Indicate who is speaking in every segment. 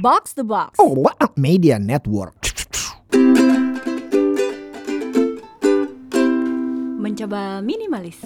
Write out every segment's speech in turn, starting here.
Speaker 1: Box the Box.
Speaker 2: Oh, what a media network.
Speaker 1: Mencoba minimalis.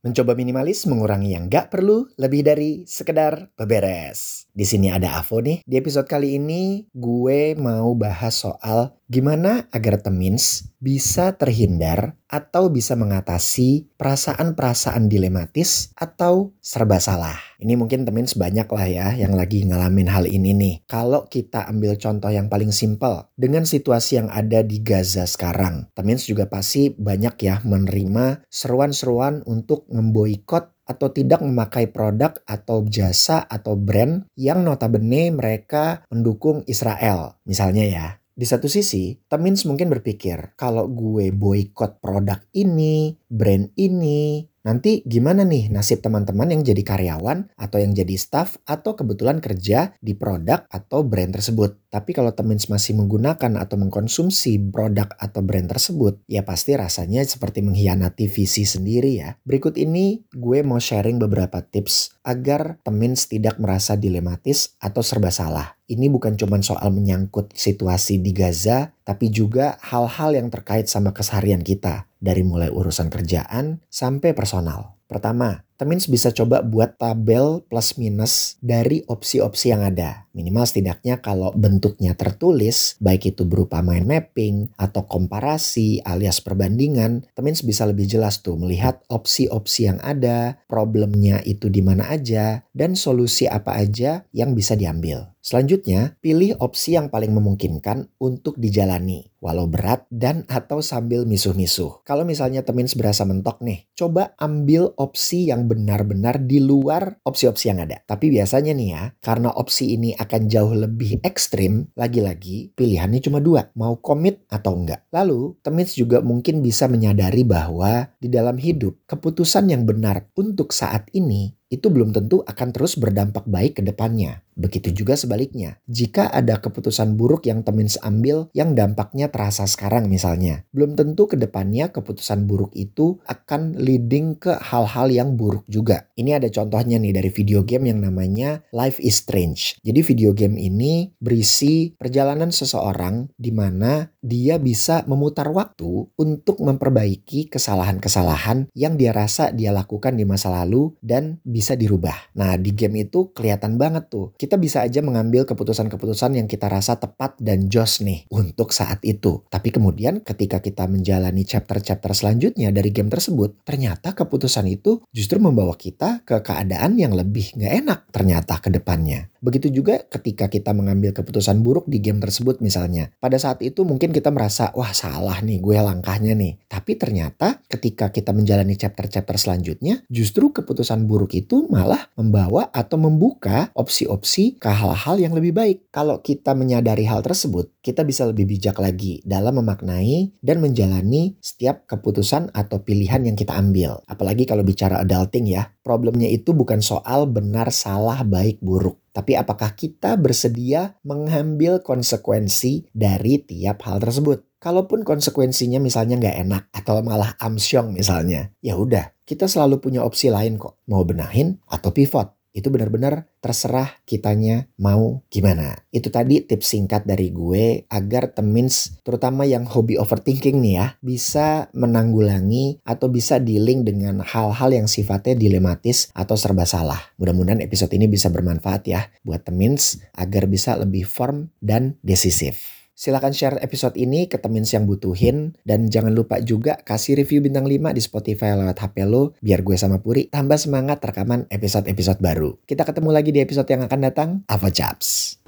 Speaker 2: Mencoba minimalis mengurangi yang nggak perlu lebih dari sekedar beberes. Di sini ada Avo nih. Di episode kali ini gue mau bahas soal gimana agar temins bisa terhindar atau bisa mengatasi perasaan-perasaan dilematis atau serba salah. Ini mungkin temen sebanyak lah ya yang lagi ngalamin hal ini nih. Kalau kita ambil contoh yang paling simpel dengan situasi yang ada di Gaza sekarang. Temen juga pasti banyak ya menerima seruan-seruan untuk memboikot atau tidak memakai produk atau jasa atau brand yang notabene mereka mendukung Israel. Misalnya ya, di satu sisi, Temins mungkin berpikir, kalau gue boykot produk ini, brand ini, nanti gimana nih nasib teman-teman yang jadi karyawan atau yang jadi staff atau kebetulan kerja di produk atau brand tersebut. Tapi kalau Temins masih menggunakan atau mengkonsumsi produk atau brand tersebut, ya pasti rasanya seperti mengkhianati visi sendiri ya. Berikut ini gue mau sharing beberapa tips agar Temins tidak merasa dilematis atau serba salah ini bukan cuma soal menyangkut situasi di Gaza, tapi juga hal-hal yang terkait sama keseharian kita, dari mulai urusan kerjaan sampai personal. Pertama, Temins bisa coba buat tabel plus minus dari opsi-opsi yang ada. Minimal setidaknya kalau bentuknya tertulis, baik itu berupa mind mapping atau komparasi alias perbandingan, Temins bisa lebih jelas tuh melihat opsi-opsi yang ada, problemnya itu di mana aja, dan solusi apa aja yang bisa diambil. Selanjutnya, pilih opsi yang paling memungkinkan untuk dijalani, walau berat dan atau sambil misuh-misuh. Kalau misalnya Temins berasa mentok nih, coba ambil opsi yang benar-benar di luar opsi-opsi yang ada. Tapi biasanya nih ya, karena opsi ini akan jauh lebih ekstrim, lagi-lagi pilihannya cuma dua, mau komit atau enggak. Lalu, Temits juga mungkin bisa menyadari bahwa di dalam hidup, keputusan yang benar untuk saat ini itu belum tentu akan terus berdampak baik ke depannya. Begitu juga sebaliknya. Jika ada keputusan buruk yang Temins ambil yang dampaknya terasa sekarang misalnya, belum tentu ke depannya keputusan buruk itu akan leading ke hal-hal yang buruk juga. Ini ada contohnya nih dari video game yang namanya Life is Strange. Jadi video game ini berisi perjalanan seseorang di mana dia bisa memutar waktu untuk memperbaiki kesalahan-kesalahan yang dia rasa dia lakukan di masa lalu dan dirubah. Nah, di game itu kelihatan banget tuh kita bisa aja mengambil keputusan-keputusan yang kita rasa tepat dan jos nih untuk saat itu. Tapi kemudian ketika kita menjalani chapter-chapter selanjutnya dari game tersebut, ternyata keputusan itu justru membawa kita ke keadaan yang lebih nggak enak ternyata ke depannya. Begitu juga ketika kita mengambil keputusan buruk di game tersebut misalnya. Pada saat itu mungkin kita merasa, wah salah nih gue langkahnya nih. Tapi ternyata ketika kita menjalani chapter-chapter selanjutnya, justru keputusan buruk itu malah membawa atau membuka opsi-opsi ke hal-hal yang lebih baik. Kalau kita menyadari hal tersebut, kita bisa lebih bijak lagi dalam memaknai dan menjalani setiap keputusan atau pilihan yang kita ambil. Apalagi kalau bicara adulting ya, problemnya itu bukan soal benar salah baik buruk. Tapi apakah kita bersedia mengambil konsekuensi dari tiap hal tersebut? Kalaupun konsekuensinya misalnya nggak enak atau malah amsyong misalnya, ya udah kita selalu punya opsi lain kok. Mau benahin atau pivot itu benar-benar terserah kitanya mau gimana. Itu tadi tips singkat dari gue agar temins terutama yang hobi overthinking nih ya bisa menanggulangi atau bisa dealing dengan hal-hal yang sifatnya dilematis atau serba salah. Mudah-mudahan episode ini bisa bermanfaat ya buat temins agar bisa lebih firm dan decisif. Silahkan share episode ini ke temen yang butuhin. Dan jangan lupa juga kasih review bintang 5 di Spotify lewat HP lo. Biar gue sama Puri tambah semangat rekaman episode-episode baru. Kita ketemu lagi di episode yang akan datang. Apa Chaps?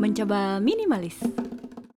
Speaker 1: Mencoba minimalis.